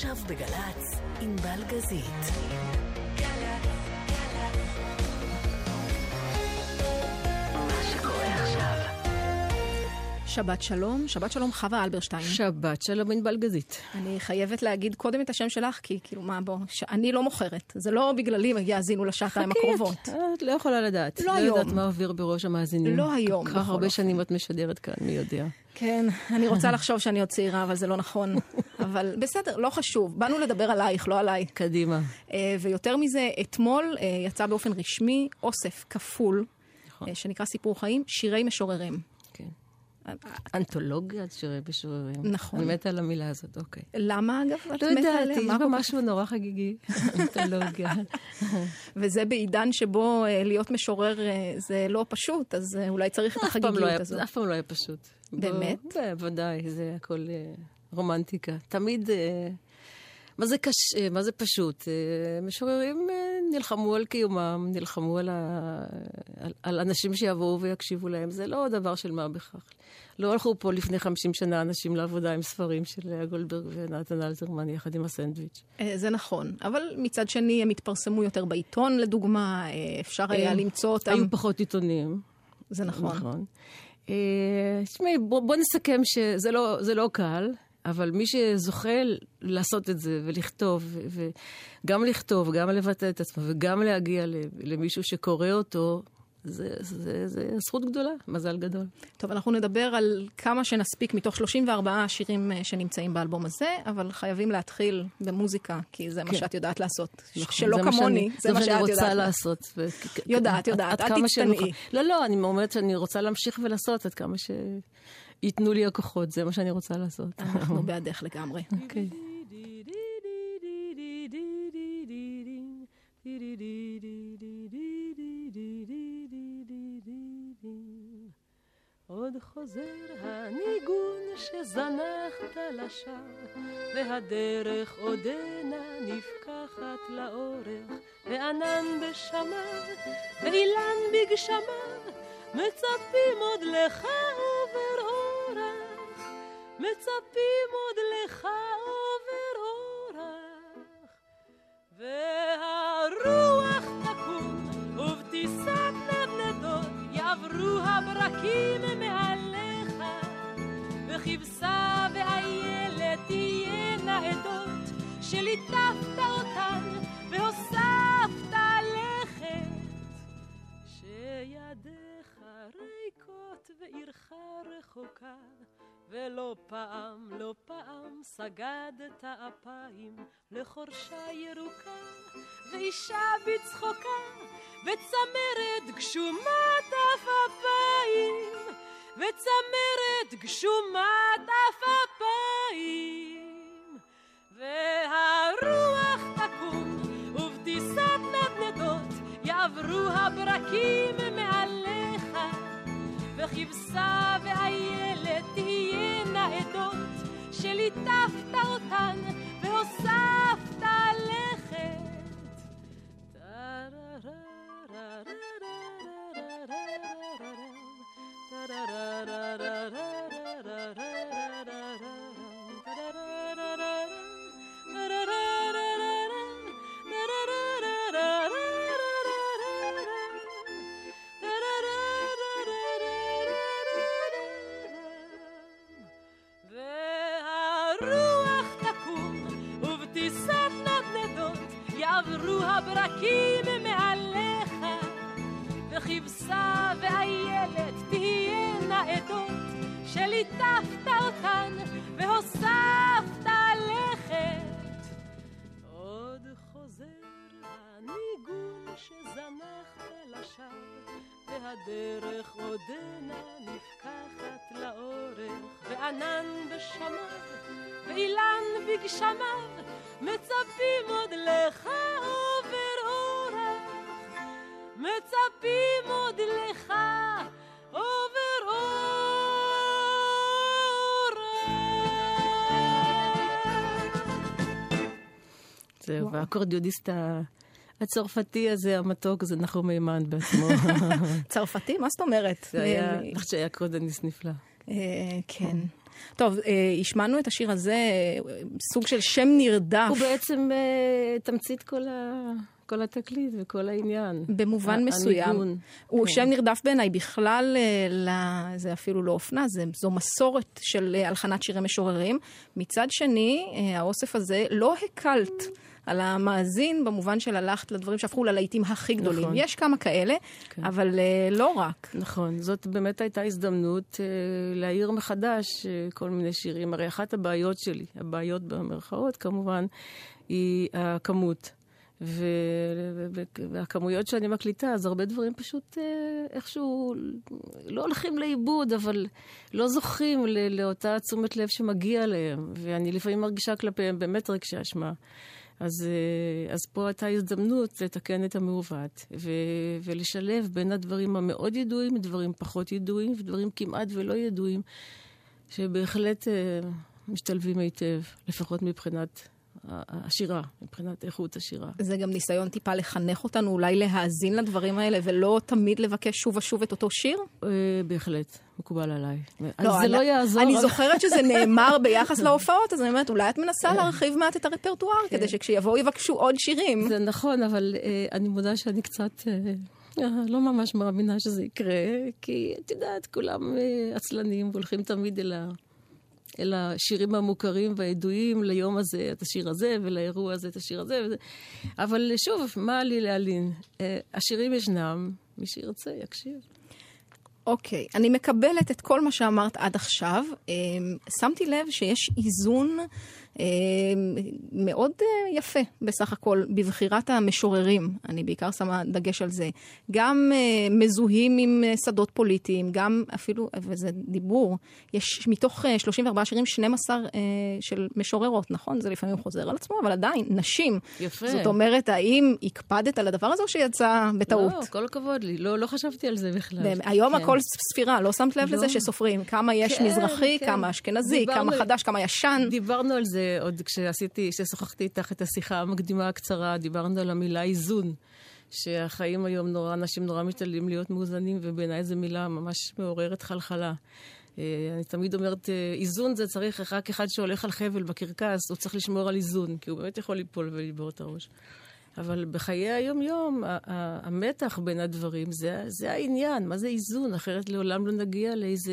עכשיו בגל"צ, עם בלגזית. שבת שלום, שבת שלום חווה אלברשטיין. שבת שלום ענבל גזית. אני חייבת להגיד קודם את השם שלך, כי כאילו מה בוא, שאני לא מוכרת. זה לא בגללי יאזינו לשעתיים הקרובות. את לא יכולה לדעת. לא היום. לא יודעת מה עובר בראש המאזינים. לא היום, כל כך הרבה. שנים את משדרת כאן, מי יודע. כן, אני רוצה לחשוב שאני עוד צעירה, אבל זה לא נכון. אבל בסדר, לא חשוב. באנו לדבר עלייך, לא עליי. קדימה. אה, ויותר מזה, אתמול אה, יצא באופן רשמי אוסף כפול, נכון. אה, שנקרא סיפור חיים, שירי משוררים. אנתולוגיית שירי משוררים. נכון. אני מתה על המילה הזאת, אוקיי. למה אגב? את לא מתה יודעת, עליה? יש מה בה כל כך- משהו נורא חגיגי. אנתולוגיה. וזה בעידן שבו אה, להיות משורר אה, זה לא פשוט, אז אה, אולי צריך את לא החגיגיות היה- הזאת. אף פעם לא היה פשוט. באמת? בוודאי, זה הכל רומנטיקה. תמיד... אה, מה זה קשה, מה זה פשוט? אה, משוררים אה, נלחמו על קיומם, נלחמו על, ה... על, על אנשים שיבואו ויקשיבו להם. זה לא דבר של מה בכך. לא הלכו פה לפני 50 שנה אנשים לעבודה עם ספרים של לאה גולדברג ונתן אלתרמן יחד עם הסנדוויץ'. אה, זה נכון, אבל מצד שני הם התפרסמו יותר בעיתון לדוגמה, אה, אפשר היה אה, למצוא אותם. היו פחות עיתונים. זה נכון. נכון. אה, תשמעי, בוא, בוא נסכם שזה לא, לא קל, אבל מי שזוכה לעשות את זה ולכתוב, וגם לכתוב, גם לבטא את עצמו וגם להגיע למישהו שקורא אותו, זה, זה, זה זכות גדולה, מזל גדול. טוב, אנחנו נדבר על כמה שנספיק מתוך 34 שירים אה, שנמצאים באלבום הזה, אבל חייבים להתחיל במוזיקה, כי זה מה כן. שאת יודעת לעשות. נכון, שלא זה מה כמוני, שאני- זה מה שאת שאני יודעת. רוצה לעשות. ו- יודעת, יודעת, אל שאני תצטנעי. לא, לא, אני אומרת שאני רוצה להמשיך ולעשות עד כמה שייתנו לי הכוחות, זה מה שאני רוצה לעשות. אנחנו בעדך לגמרי. אוקיי. עוד חוזר הניגון שזנחת לשווא, והדרך עודנה נפקחת לאורך, וענן בשמיו, ואילן בגשמיו, מצפים עוד לך מצפים עוד לך ועירך רחוקה, ולא פעם, לא פעם סגדת אפיים לחורשה ירוקה, ואישה בצחוקה, וצמרת גשומת עפעפיים, וצמרת גשומת עפעפיים. והרוח תקום, ובטיסת נדנדות יעברו הברקים וכבשה ואיילת תהיינה עדות, שליטפת אותן והוספת וענן בשמיו, ואילן בגשמיו, מצפים עוד לך עובר אורח, מצפים עוד לך עובר אורח. זהו, והאקורדיוניסט הצרפתי הזה, המתוק, זה נחום מימן בעצמו. צרפתי? מה זאת אומרת? זה היה, אני חושבת שהיה אקורדיוניסט נפלא. אה, כן. טוב, אה, השמענו את השיר הזה, אה, סוג של שם נרדף. הוא בעצם אה, תמצית כל, ה... כל התקליט וכל העניין. במובן מסוים. הניגון. הוא כן. שם נרדף בעיניי בכלל, אה, ל- זה אפילו לא אופנה, זה, זו מסורת של אה, הלחנת שירי משוררים. מצד שני, אה, האוסף הזה לא הקלט על המאזין במובן של הלכת לדברים שהפכו ללהיטים הכי גדולים. נכון. יש כמה כאלה, כן. אבל אה, לא רק. נכון, זאת באמת הייתה הזדמנות אה, להעיר מחדש אה, כל מיני שירים. הרי אחת הבעיות שלי, הבעיות במרכאות כמובן, היא הכמות. ו- והכמויות שאני מקליטה, אז הרבה דברים פשוט איכשהו לא הולכים לאיבוד, אבל לא זוכים ל- לאותה תשומת לב שמגיע להם. ואני לפעמים מרגישה כלפיהם באמת רגשי אשמה. אז, אה, אז פה הייתה הזדמנות לתקן את המעוות ו- ולשלב בין הדברים המאוד ידועים, דברים פחות ידועים ודברים כמעט ולא ידועים, שבהחלט אה, משתלבים היטב, לפחות מבחינת השירה, מבחינת איכות השירה. זה גם ניסיון טיפה לחנך אותנו, אולי להאזין לדברים האלה, ולא תמיד לבקש שוב ושוב את אותו שיר? אה, בהחלט, מקובל עליי. לא, זה לא יעזור. אני זוכרת שזה נאמר ביחס להופעות, אז אני אומרת, אולי את מנסה להרחיב מעט את הרפרטואר, כדי שכשיבואו יבקשו עוד שירים. זה נכון, אבל אה, אני מודה שאני קצת אה, לא ממש מאמינה שזה יקרה, כי את יודעת, כולם עצלנים והולכים תמיד אל, ה, אל השירים המוכרים והידועים, ליום הזה את השיר הזה, ולאירוע הזה את השיר הזה. וזה. אבל שוב, מה לי להלין? אה, השירים ישנם, מי שירצה יקשיב. אוקיי, אני מקבלת את כל מה שאמרת עד עכשיו. אמ, שמתי לב שיש איזון מאוד אה, יפה בסך הכל בבחירת המשוררים. אני בעיקר שמה דגש על זה. גם אה, מזוהים עם אה, שדות פוליטיים, גם אפילו, וזה דיבור, יש מתוך אה, 34 שירים 12 אה, של משוררות, נכון? זה לפעמים חוזר על עצמו, אבל עדיין, נשים. יפה. זאת אומרת, האם הקפדת על הדבר הזה או שיצא בטעות? לא, כל הכבוד לי. לא, לא חשבתי על זה בכלל. באמת, היום כן. הכל ספירה, לא שמת לב לא. לזה שסופרים כמה יש כן, מזרחי, כן. כמה אשכנזי, דיברנו- כמה חדש, כמה ישן. דיברנו על זה עוד כשעשיתי, כששוחחתי איתך את השיחה המקדימה הקצרה, דיברנו על המילה איזון. שהחיים היום נורא, אנשים נורא משתדלים להיות מאוזנים, ובעיניי זו מילה ממש מעוררת חלחלה. אה, אני תמיד אומרת, אה, איזון זה צריך רק אחד שהולך על חבל בקרקס, הוא צריך לשמור על איזון, כי הוא באמת יכול ליפול ולשבור את הראש. אבל בחיי היום-יום, המתח בין הדברים, זה, זה העניין. מה זה איזון? אחרת לעולם לא נגיע לאיזה,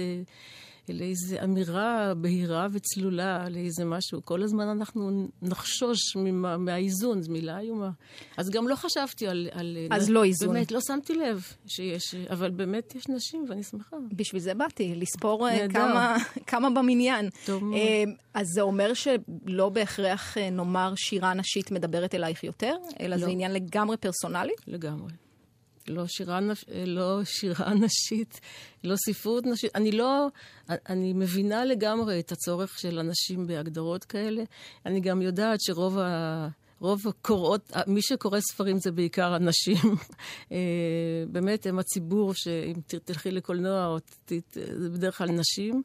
לאיזה אמירה בהירה וצלולה, לאיזה משהו. כל הזמן אנחנו נחשוש ממה, מהאיזון, זו מילה איומה. אז גם לא חשבתי על... על אז לא איזון. באמת, לא שמתי לב שיש... אבל באמת יש נשים, ואני שמחה. בשביל זה באתי, לספור אה. כמה, כמה במניין. טוב מאוד. אה, אז זה אומר שלא בהכרח, אה, נאמר, שירה נשית מדברת אלייך יותר, אלא זה לא. עניין לגמרי פרסונלי? לגמרי. לא שירה, נש... לא שירה נשית, לא ספרות נשית. אני לא... אני מבינה לגמרי את הצורך של אנשים בהגדרות כאלה. אני גם יודעת שרוב ה... רוב הקוראות, מי שקורא ספרים זה בעיקר הנשים. אה, באמת, הם הציבור שאם תלכי לקולנוע, זה בדרך כלל נשים,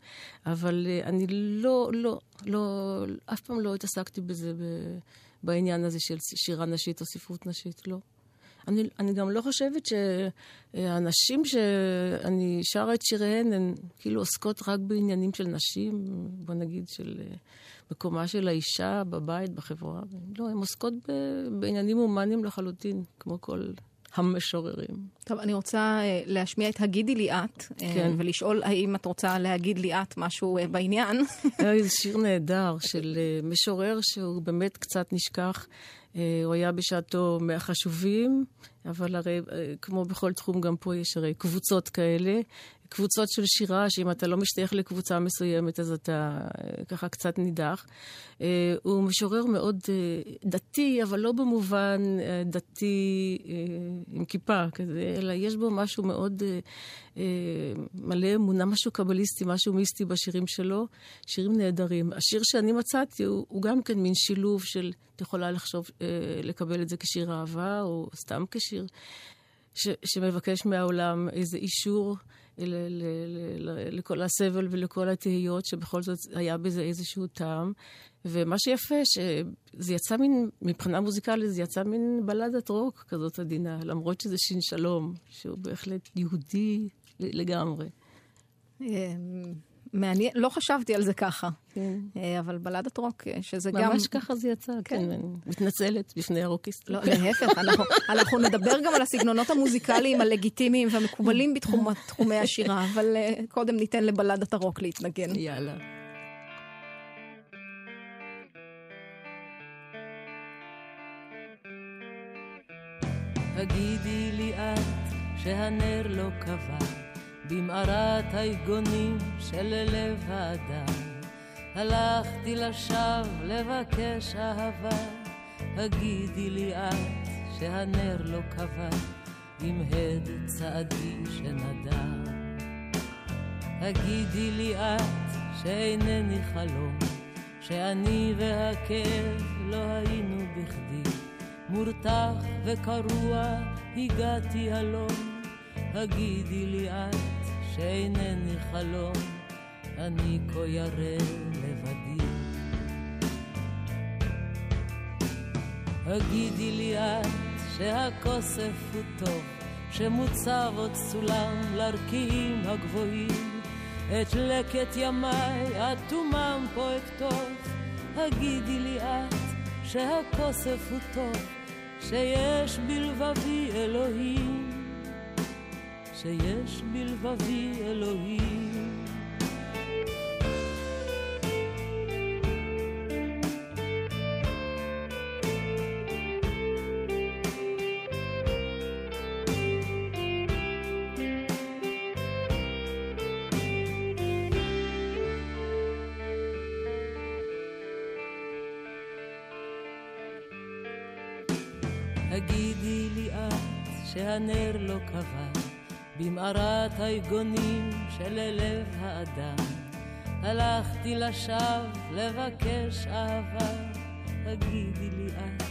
אבל אה, אני לא, לא, לא, אף פעם לא התעסקתי בזה, בעניין הזה של שירה נשית או ספרות נשית, לא. אני, אני גם לא חושבת שהנשים שאני שרה את שיריהן, הן כאילו עוסקות רק בעניינים של נשים, בוא נגיד של אה, מקומה של האישה בבית, בחברה. לא, הן עוסקות ב, בעניינים הומניים לחלוטין, כמו כל המשוררים. טוב, אני רוצה אה, להשמיע את הגידי לי את, אה, כן. ולשאול האם את רוצה להגיד לי את משהו אה, בעניין. איזה שיר נהדר של אה, משורר שהוא באמת קצת נשכח. אה, הוא היה בשעתו מהחשובים, אבל הרי אה, כמו בכל תחום גם פה יש הרי קבוצות כאלה. קבוצות של שירה, שאם אתה לא משתייך לקבוצה מסוימת אז אתה אה, ככה קצת נידח. אה, הוא משורר מאוד אה, דתי, אבל לא במובן דתי עם כיפה כזה, אלא יש בו משהו מאוד מלא אמונה, משהו קבליסטי, משהו מיסטי בשירים שלו. שירים נהדרים. השיר שאני מצאתי הוא, הוא גם כן מין שילוב של, את יכולה לחשוב, לקבל את זה כשיר אהבה, או סתם כשיר, ש, שמבקש מהעולם איזה אישור. לכל הסבל ולכל התהיות, שבכל זאת היה בזה איזשהו טעם. ומה שיפה, שזה יצא מין, מבחינה מוזיקלית, זה יצא מין בלדת רוק כזאת עדינה, למרות שזה שין שלום, שהוא בהחלט יהודי לגמרי. מעניין, לא חשבתי על זה ככה. כן. אה, אבל בלדת רוק, אה, שזה גם... ממש ככה זה יצא, כן. אני מתנצלת בפני הרוקיסטים. לא, להפך, אנחנו, אנחנו נדבר גם על הסגנונות המוזיקליים הלגיטימיים והמקובלים בתחומי השירה, אבל אה, קודם ניתן לבלדת הרוק להתנגן. יאללה. הגידי לי את שהנר לא קבע במערת היגונים של לב האדם. הלכתי לשווא לבקש אהבה, הגידי לי את שהנר לא קבע עם הד צעדי שנדע. הגידי לי את שאינני חלום, שאני והכאב לא היינו בכדי. מורתח וקרוע הגעתי הלום, הגידי לי את שאינני חלום, אני כה ירא לבדי. הגידי לי את שהכוסף הוא טוב, שמוצב עוד סולם לרקיעים הגבוהים, את לקט ימיי אטומם פה אכתוב, הגידי לי את שהכוסף הוא טוב, שיש בלבבי אלוהים, שיש בלבבי אלוהים. שהנר לא קבע במערת היגונים של לב האדם. הלכתי לשווא לבקש אהבה, הגידי לי את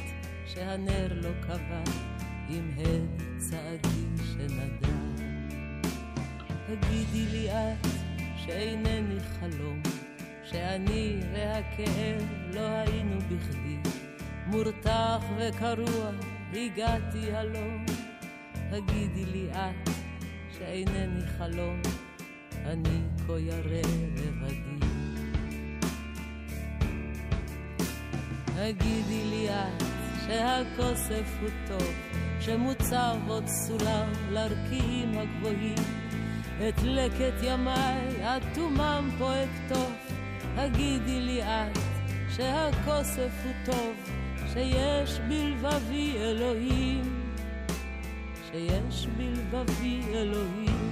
שהנר לא קבע עם הד צעדי שנדע. הגידי לי את שאינני חלום, שאני והכאב לא היינו בכדי, מורתח וקרוע הגעתי הלום, הגידי לי את שאינני חלום, אני כה ירא לבדי. הגידי לי את שהכוסף הוא טוב, שמוצב עוד סולם לרקיעים הגבוהים, את לקט ימיי אטומם פה אכתוב, הגידי לי את שהכוסף הוא טוב, שיש בלבבי אלוהים, שיש בלבבי אלוהים.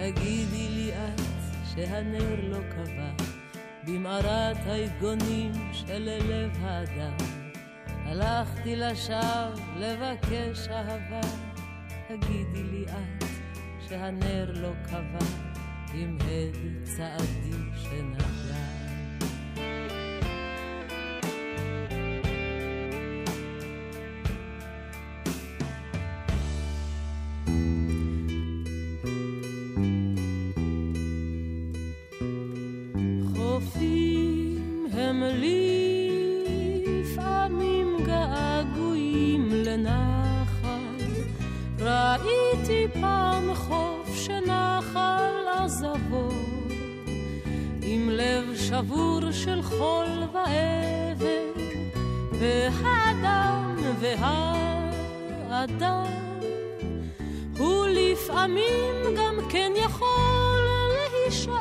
הגידי לי את שהנר לא קבע במערת היגונים של לב האדם. הלכתי לשווא לבקש אהבה, הגידי לי את שהנר לא קבע עם הד צעדי שנדע. לפעמים גם כן יכול להישאר.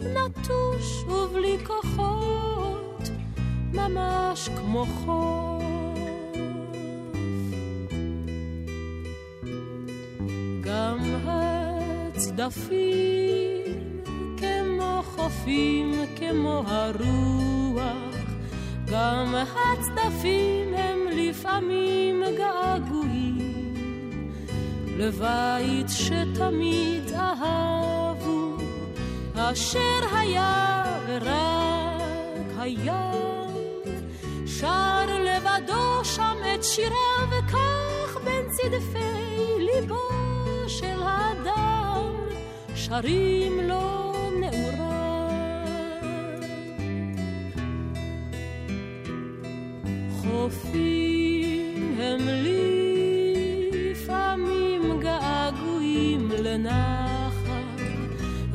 נטוש ובלי כוחות, ממש כמו חוף. גם הצדפים כמו חופים, כמו הרוח, גם הצדפים הם לפעמים געגועים לבית שתמיד אהבו. אשר היה ורק היה, שר לבדו שם את שיריו, וכך בין צדפי ליבו של האדם, שרים לו נעורה. חופים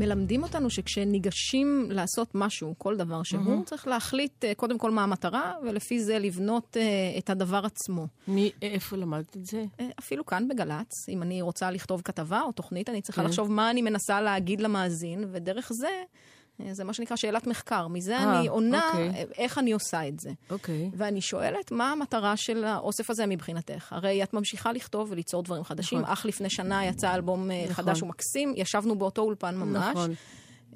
מלמדים אותנו שכשניגשים לעשות משהו, כל דבר שהוא, צריך להחליט אה, קודם כל מה המטרה, ולפי זה לבנות אה, את הדבר עצמו. מי, איפה למדת את זה? אה, אפילו כאן בגל"צ, אם אני רוצה לכתוב כתבה או תוכנית, אני צריכה כן. לחשוב מה אני מנסה להגיד למאזין, ודרך זה, זה מה שנקרא שאלת מחקר. מזה אה, אני עונה אוקיי. אה, איך אני עושה את זה. אוקיי. ואני שואלת, מה המטרה של האוסף הזה מבחינתך? הרי את ממשיכה לכתוב וליצור דברים חדשים. נכון. אך לפני שנה יצא אלבום אה, נכון. חדש ומקסים, ישבנו באותו אולפן ממש. נכון.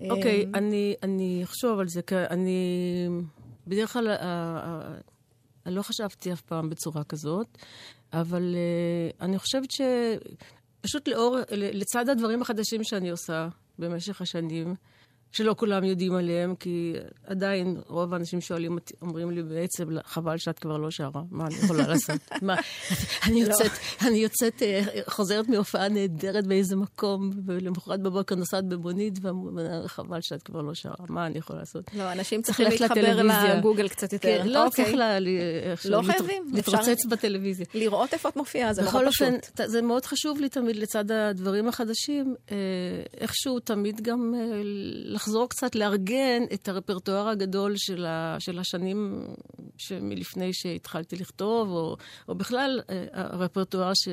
אה, אוקיי, אני, אני אחשוב על זה, כי אני... בדרך כלל, אה, אה, אני לא חשבתי אף פעם בצורה כזאת, אבל אה, אני חושבת שפשוט לאור, לצד הדברים החדשים שאני עושה במשך השנים, שלא כולם יודעים עליהם, כי עדיין רוב האנשים שואלים אותי, אומרים לי בעצם, חבל שאת כבר לא שרה, מה אני יכולה לעשות? מה, אני יוצאת, אני יוצאת, אה, חוזרת מהופעה נהדרת באיזה מקום, ולמחרת בבוקר נוסעת במונית, וחבל שאת כבר לא שרה, מה אני יכולה לעשות? לא, אנשים צריכים להתחבר. לגוגל קצת יותר. כן, לא אוקיי. צריך איכשהו לא חייבים, להתרוצץ בטלוויזיה. לראות איפה את מופיעה, זה נורא בכל פשוט. אופן, ת- זה מאוד חשוב לי תמיד לצד הדברים החדשים, אה, איכשהו תמיד גם אה, לחזור קצת, לארגן את הרפרטואר הגדול של, ה, של השנים שמלפני שהתחלתי לכתוב, או, או בכלל אה, הרפרטואר ש,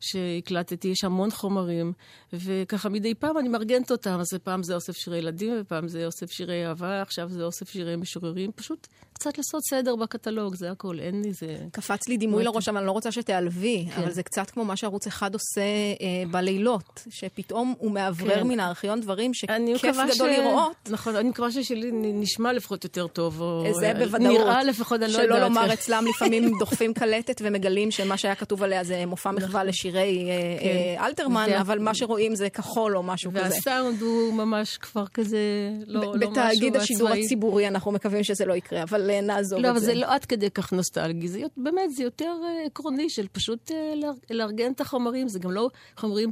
שהקלטתי, יש המון חומרים, וככה מדי פעם אני מארגנת אותם, אז פעם זה אוסף שירי ילדים, ופעם זה אוסף שירי אהבה, עכשיו זה אוסף שירי משוררים, פשוט קצת לעשות סדר בקטלוג, זה הכל, אין לי זה... קפץ לי דימוי לראש, אבל אני לא רוצה שתיעלבי, כן. אבל זה קצת כמו מה שערוץ אחד עושה אה, בלילות, שפתאום הוא מאוורר כן. מן הארכיון דברים שכיף גדול ש... לראות. נכון, אני מקווה ששלי נשמע לפחות יותר טוב, או... זה בוודאות. נראה לפחות, אני לא יודעת. שלא לומר, אצלם לפעמים דוחפים קלטת ומגלים שמה שהיה כתוב עליה זה מופע מחווה לשירי אה, כן. אה, אלתרמן, אבל מה שרואים זה כחול או משהו כזה. והסאונד הוא ממש כבר כזה, לא, לא משהו בתאגיד השידור עצמאי. הציבורי אנחנו מקווים שזה לא יקרה, אבל אה, נעזוב לא, את אבל זה. זה לא עד כדי כך נוסטלגי, זה באמת, זה יותר אה, עקרוני של פשוט אה, לאר- לארגן את החומרים, זה גם לא חומרים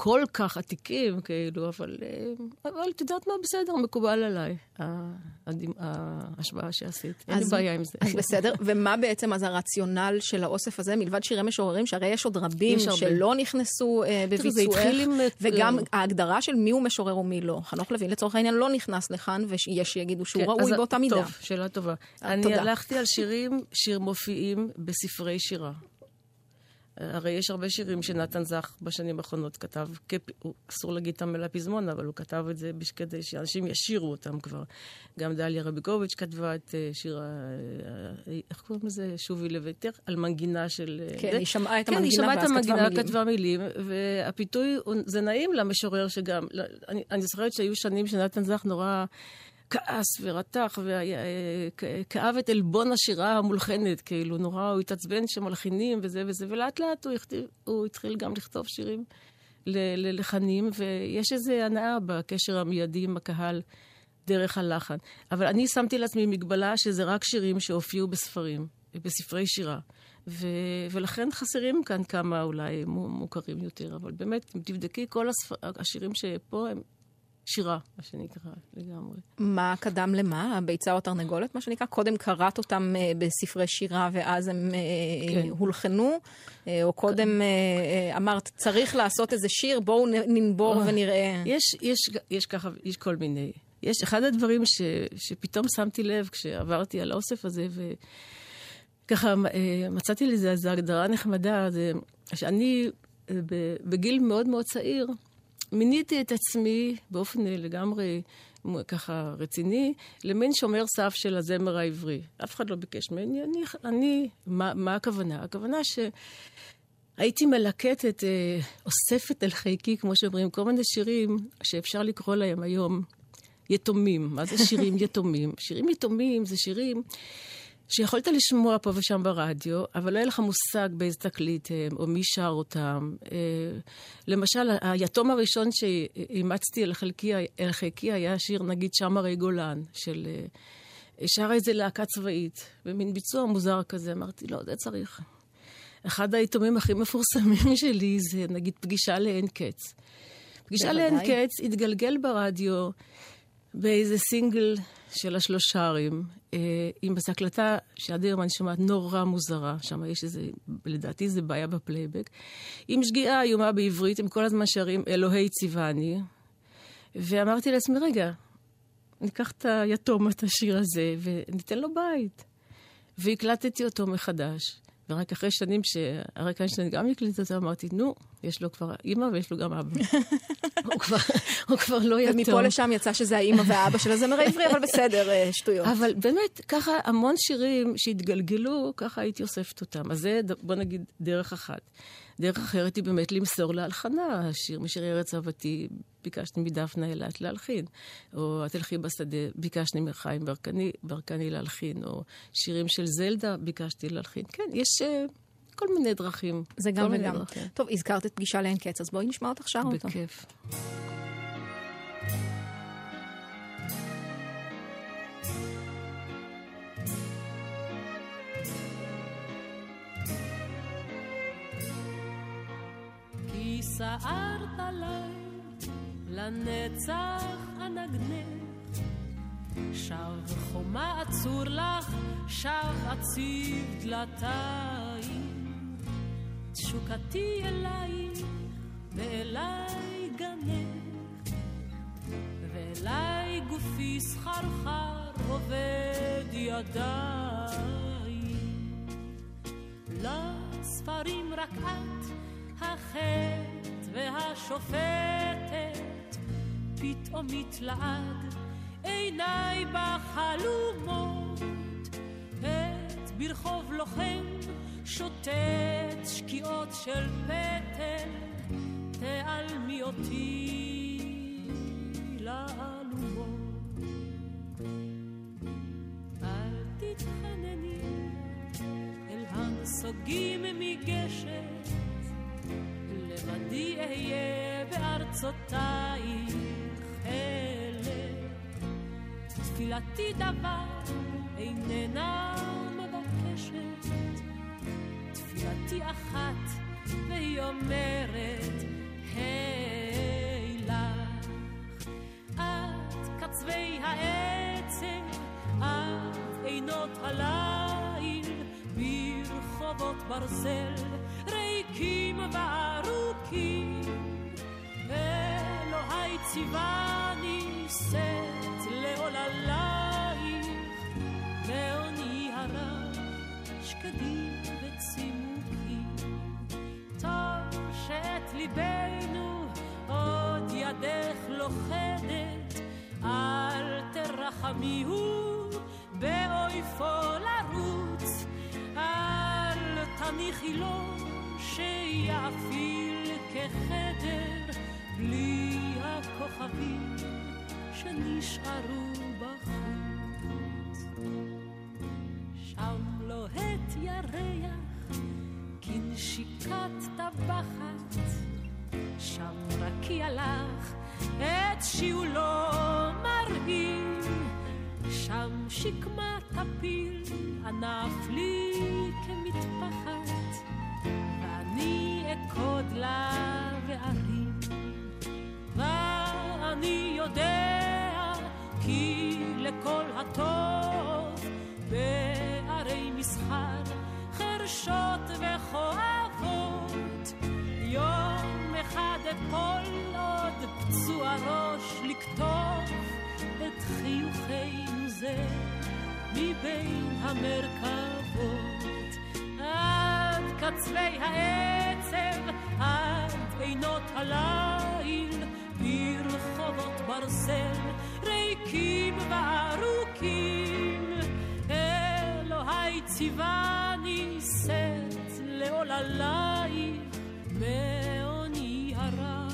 כל כך עתיקים, כאילו, אבל, אה, אבל את יודעת מה, בסדר, מקובל עליי, ההשוואה שעשית. אין לי בעיה עם זה. אז בסדר, ומה בעצם אז הרציונל של האוסף הזה, מלבד שירי משוררים, שהרי יש עוד רבים יש. שלא נכנסו אה, בביצועך, אה, וגם אה, ההגדרה של מי הוא משורר ומי לא. חנוך לוין לצורך העניין לא נכנס לכאן, ויש שיגידו שהוא כן, ראוי באותה מידה. טוב, שאלה טובה. אני תודה. הלכתי על שירים, שיר מופיעים בספרי שירה. הרי יש הרבה שירים שנתן זך בשנים האחרונות כתב, אסור להגיד את המילה פזמון, אבל הוא כתב את זה כדי שאנשים ישירו אותם כבר. גם דליה רביגוביץ' כתבה את אה, שיר, ה- אה, איך קוראים לזה? שובי לביתך, על מנגינה של... אה, כן. היא שמעה את כן, היא המנגינה שמעה את ואז כתבה המנגינה, מילים. כתבה מילים, והפיתוי, זה נעים למשורר שגם, אני, אני זוכרת שהיו שנים שנתן זך נורא כעס ורתח וכאב את עלבון השירה המולחנת, כאילו נורא, הוא התעצבן שמלחינים וזה וזה, ולאט לאט הוא, הכתיב, הוא התחיל גם לכתוב שירים ללחנים, ויש איזו הנאה בקשר המיידי עם הקהל. דרך הלחן. אבל אני שמתי לעצמי מגבלה שזה רק שירים שהופיעו בספרים, בספרי שירה. ו- ולכן חסרים כאן כמה אולי מו- מוכרים יותר, אבל באמת, אם תבדקי, כל הספר... השירים שפה הם שירה, מה שנקרא, לגמרי. מה קדם למה? הביצה או התרנגולת, מה שנקרא? קודם קראת אותם אה, בספרי שירה ואז הם אה, כן. הולחנו? אה, או קודם אה, אה, אמרת, צריך לעשות איזה שיר, בואו ננבור ונראה. יש, יש, יש ככה, יש כל מיני. יש אחד הדברים ש, שפתאום שמתי לב כשעברתי על האוסף הזה, וככה אה, מצאתי לזה איזו הגדרה נחמדה, זה שאני אה, בגיל מאוד מאוד צעיר, מיניתי את עצמי באופן אה, לגמרי ככה רציני, למין שומר סף של הזמר העברי. אף אחד לא ביקש ממני, אני, אני מה, מה הכוונה? הכוונה ש... הייתי מלקטת, אה, אוספת אל חיקי, כמו שאומרים, כל מיני שירים שאפשר לקרוא להם היום יתומים. מה זה שירים יתומים? שירים יתומים זה שירים שיכולת לשמוע פה ושם ברדיו, אבל לא היה לך מושג באיזה תקליט הם, או מי שר אותם. אה, למשל, היתום הראשון שאימצתי אל חלקי, אל חלקי היה שיר, נגיד, שם הרי גולן, של... אה, שרה איזה להקה צבאית, במין ביצוע מוזר כזה. אמרתי, לא, זה צריך. אחד היתומים הכי מפורסמים שלי זה, נגיד, פגישה לאין קץ. פגישה לאין קץ התגלגל ברדיו באיזה סינגל של השלושרים, אה, עם איזו הקלטה שעד היום אני שומעת נורא מוזרה, שם יש איזה, לדעתי זה בעיה בפלייבק, עם שגיאה איומה בעברית, הם כל הזמן שרים אלוהי ציווני, ואמרתי לעצמי, רגע, ניקח את היתום, את השיר הזה, וניתן לו בית. והקלטתי אותו מחדש. ורק אחרי שנים שאריק איינשטיין גם הקליט את זה, אמרתי, נו, יש לו כבר אימא ויש לו גם אבא. הוא, כבר, הוא כבר לא יתום. ומפה לשם יצא שזה האימא והאבא של הזמר העברי, אבל בסדר, אה, שטויות. אבל באמת, ככה המון שירים שהתגלגלו, ככה הייתי אוספת אותם. אז זה, בוא נגיד, דרך אחת. דרך אחרת היא באמת למסור להלחנה. השיר משירי ארץ אהבתי, ביקשתי מדפנה אילת להלחין. או את תלכי בשדה, ביקשתי מחיים ברקני, ברקני להלחין. או שירים של זלדה, ביקשתי להלחין. כן, יש... Uh, כל מיני דרכים. זה גם וגם. טוב, הזכרת את פגישה לאין קץ, אז בואי נשמע אותך שר אותו. בכיף. סערת עליי, לנצח אנגנך. שב חומה עצור לך, שב עציב דלתיים. תשוקתי אלייך, ואליי גנך, ואליי גופי סחרחר עובד ידיים. לספרים רק את החטא והשופטת פתאום מתלעד עיניי בחלומות את ברחוב לוחם שוטט שקיעות של פטל תעלמי אותי לאלומות אל תתחנני אל הנסוגים מגשת לבדי אהיה בארצותייך אלה. תפילתי דבר איננה מבקשת, תפילתי אחת והיא אומרת היי לך. את קצווי העצם, את עינות הליל, ברחובות ברזל, ריקים וארוכים. אלוהי ציווני שאת לעוללייך, ועוני הרב שקדים וצימוקים. טוב שאת ליבנו עוד ידך לוכדת, אל תרחמי הוא באויפו לרוץ, אל תניחי לו שיאפיל כחדר בלי הכוכבים שנשארו בחוץ. שם לוהט ירח כנשיקת טבחת, שם רקיע לך את שיעולו מרהיב, שם שקמה טפיל ענף לי כמטפחת. אני אכוד לה וארים. ואני יודע כי לכל הטוב בערי מסחר חרשות וכואבות יום אחד אפול עוד פצוע ראש לקטוף את חיוכנו זה מבין המרכבות קצווי העצב עד עינות הליל ברחובות ברסל, ריקים וארוכים. אלוהי ציווני שאת לעוללייך מעוני הרע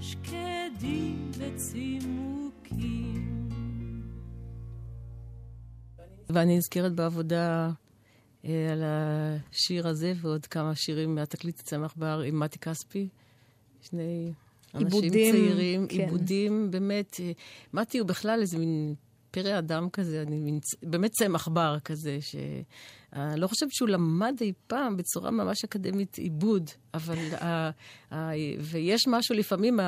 שקדים וצימוקים. ואני נזכרת בעבודה על השיר הזה ועוד כמה שירים מהתקליט צמח בר עם מתי כספי. שני אנשים עיבודים, צעירים, כן. עיבודים, באמת. אה, מתי הוא בכלל איזה מין פרא אדם כזה, אני מין, באמת צמח בר כזה, שאני לא חושבת שהוא למד אי פעם בצורה ממש אקדמית עיבוד, אבל... ה, ה, ויש משהו לפעמים,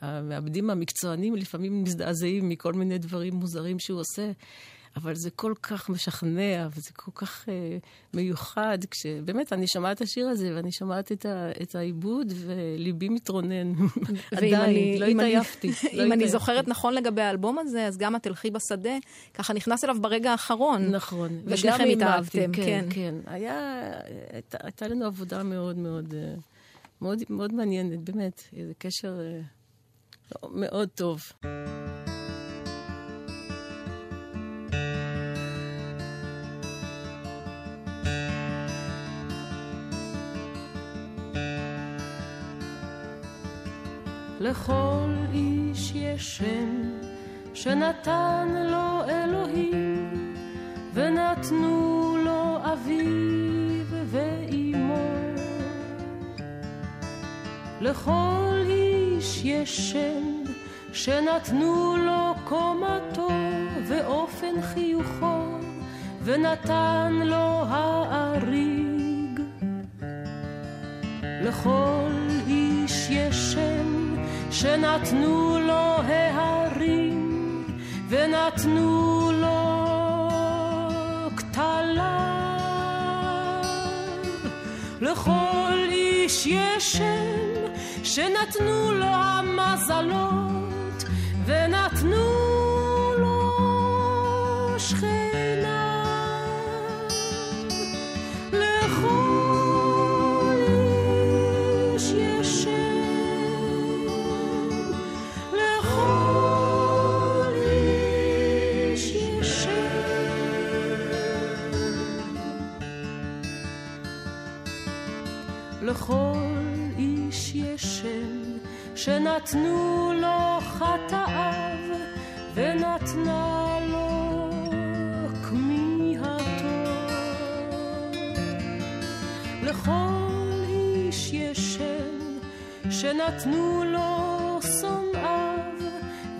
המעבדים המקצוענים לפעמים מזדעזעים מכל מיני דברים מוזרים שהוא עושה. אבל זה כל כך משכנע, וזה כל כך אה, מיוחד, כשבאמת, אני שומעת את השיר הזה, ואני שומעת את, ה, את העיבוד, וליבי מתרונן. עדיין, לא אם אני- התעייפתי. לא אם אני. זוכרת נכון לגבי האלבום הזה, אז גם התלכי בשדה, ככה נכנס אליו ברגע האחרון. נכון. ושניכם התאהבתם, כן. כן, כן. היה, הייתה, הייתה לנו עבודה מאוד מאוד, אה, מאוד, מאוד מעניינת, באמת. איזה קשר אה, לא, מאוד טוב. לכל איש יש שם שנתן לו אלוהים, ונתנו לו אביו ואימו. לכל איש יש שם שנתנו לו קומתו ואופן חיוכו, ונתן לו האריג. לכל שנתנו לו ההרים ונתנו לו כתליו. לכל איש יש שם שנתנו לו המזלות ונתנו שנתנו לו חטאיו ונתנה לו כמיהתו. לכל איש יש שם שנתנו לו שונאיו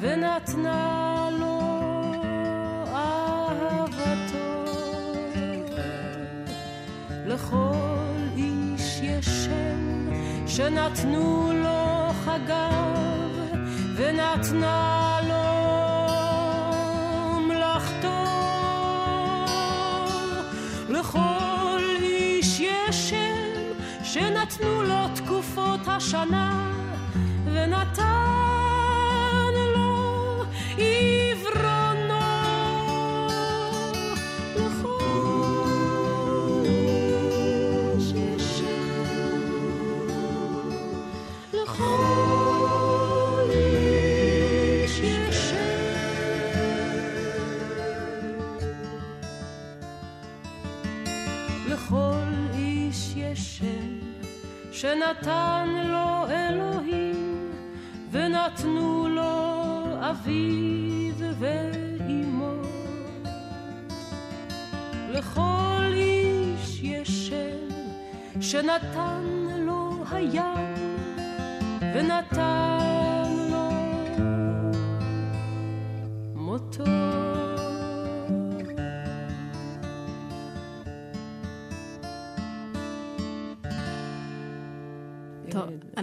ונתנה לו אהבתו. לכל איש יש שם שנתנו לו חגיו ונתנה לו מלאכתו. לכל איש יש שם שנתנו לו תקופות השנה ונתן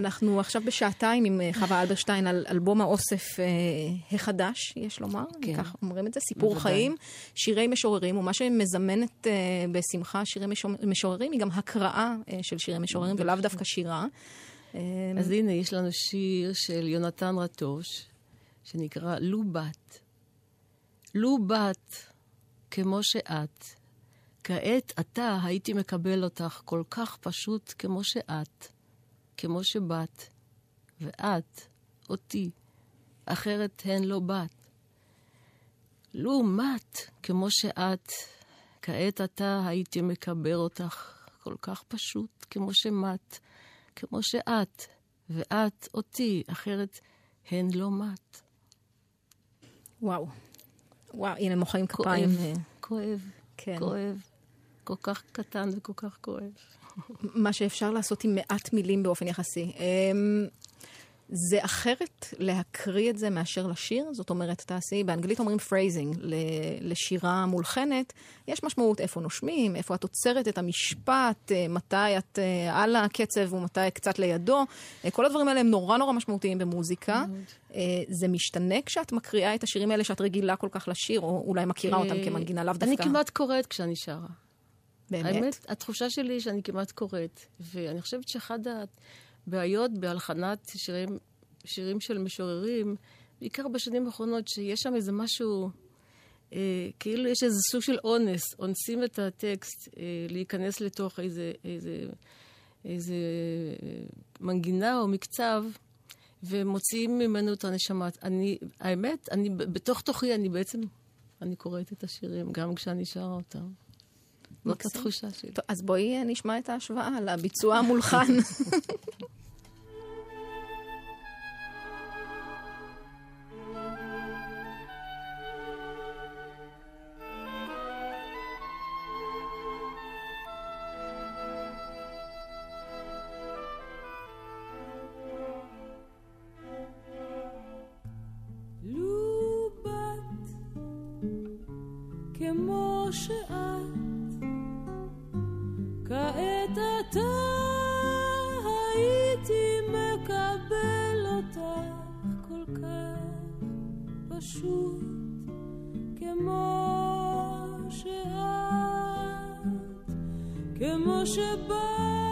אנחנו עכשיו בשעתיים עם אה, חווה אלברשטיין על אלבום האוסף אה, החדש, יש לומר, כן. כך אומרים את זה, סיפור בוודאי. חיים, שירי משוררים, ומה שמזמנת אה, בשמחה שירי משור- משוררים היא גם הקראה אה, של שירי משוררים, ולאו דווקא שירה. אה, אז הנה, יש לנו שיר של יונתן רטוש, שנקרא לו בת. לו בת, כמו שאת. כעת אתה הייתי מקבל אותך כל כך פשוט כמו שאת, כמו שבת, ואת, אותי, אחרת הן לא בת. לעומת, כמו שאת, כעת עתה הייתי מקבר אותך כל כך פשוט, כמו שמט, כמו שאת, ואת אותי, אחרת הן לא מט. וואו. וואו, הנה מוחאים כפיים. כואב, כואב, כן. כואב. כל כך קטן וכל כך כואב. מה שאפשר לעשות עם מעט מילים באופן יחסי. אמ, זה אחרת להקריא את זה מאשר לשיר, זאת אומרת, תעשי, באנגלית אומרים phrasing, לשירה מולחנת, יש משמעות איפה נושמים, איפה את עוצרת את המשפט, אה, מתי את אה, על הקצב ומתי קצת לידו. אה, כל הדברים האלה הם נורא נורא משמעותיים במוזיקה. זה משתנה כשאת מקריאה את השירים האלה שאת רגילה כל כך לשיר, או אולי מכירה אותם כמנגינה, לאו אני דווקא. כמעט קוראת כשאני שרה. באמת? האמת, התחושה שלי היא שאני כמעט קוראת. ואני חושבת שאחת הבעיות בהלחנת שירים, שירים של משוררים, בעיקר בשנים האחרונות, שיש שם איזה משהו, אה, כאילו יש איזה סוג של אונס, אונסים את הטקסט אה, להיכנס לתוך איזה, איזה, איזה מנגינה או מקצב. ומוציאים ממנו את הנשמה. אני, האמת, אני, בתוך תוכי אני בעצם, אני קוראת את השירים, גם כשאני שרה אותם. זאת. התחושה שלי. אז בואי אה, נשמע את ההשוואה לביצוע המולחן. כמו שאת, כמו שבאת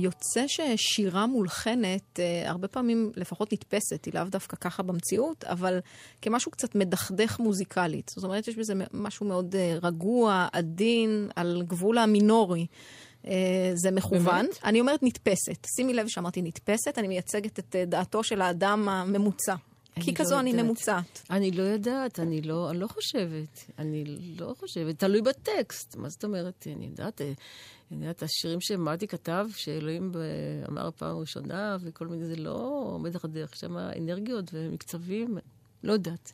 יוצא ששירה מולחנת, אה, הרבה פעמים לפחות נתפסת, היא לאו דווקא ככה במציאות, אבל כמשהו קצת מדכדך מוזיקלית. זאת אומרת, יש בזה משהו מאוד אה, רגוע, עדין, על גבול המינורי. אה, זה מכוון. באמת? אני אומרת נתפסת. שימי לב שאמרתי נתפסת, אני מייצגת את דעתו של האדם הממוצע. כי לא כזו אני יודעת. ממוצעת. אני לא יודעת, אני לא, אני לא חושבת. אני לא חושבת. תלוי בטקסט. מה זאת אומרת? אני יודעת, אה, אני יודעת, השירים שמרטי כתב, שאלוהים אמר פעם ראשונה, וכל מיני, זה לא מדכדך. יש שם אנרגיות ומקצבים, לא יודעת.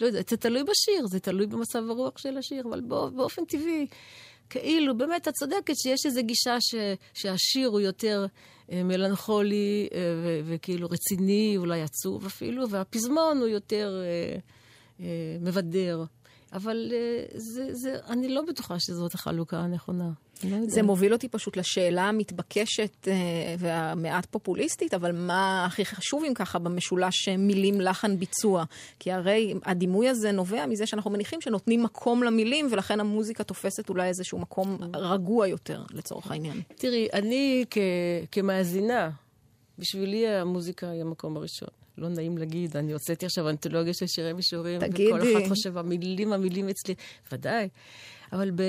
לא יודעת, זה תלוי בשיר, זה תלוי במצב הרוח של השיר, אבל בוא, באופן טבעי, כאילו, באמת, את צודקת שיש איזו גישה ש, שהשיר הוא יותר אה, מלנכולי אה, ו, וכאילו רציני, אולי עצוב אפילו, והפזמון הוא יותר אה, אה, מבדר. אבל אה, זה, זה, אני לא בטוחה שזאת החלוקה הנכונה. לא. זה מוביל אותי פשוט לשאלה המתבקשת אה, והמעט פופוליסטית, אבל מה הכי חשוב אם ככה במשולש אה, מילים, לחן, ביצוע? כי הרי הדימוי הזה נובע מזה שאנחנו מניחים שנותנים מקום למילים, ולכן המוזיקה תופסת אולי איזשהו מקום רגוע יותר, לצורך העניין. תראי, אני כ, כמאזינה, בשבילי המוזיקה היא המקום הראשון. לא נעים להגיד, אני הוצאתי עכשיו אנתולוגיה של שירי משוררים, תגידי. וכל אחד חושב, המילים, המילים אצלי, ודאי. אבל ב,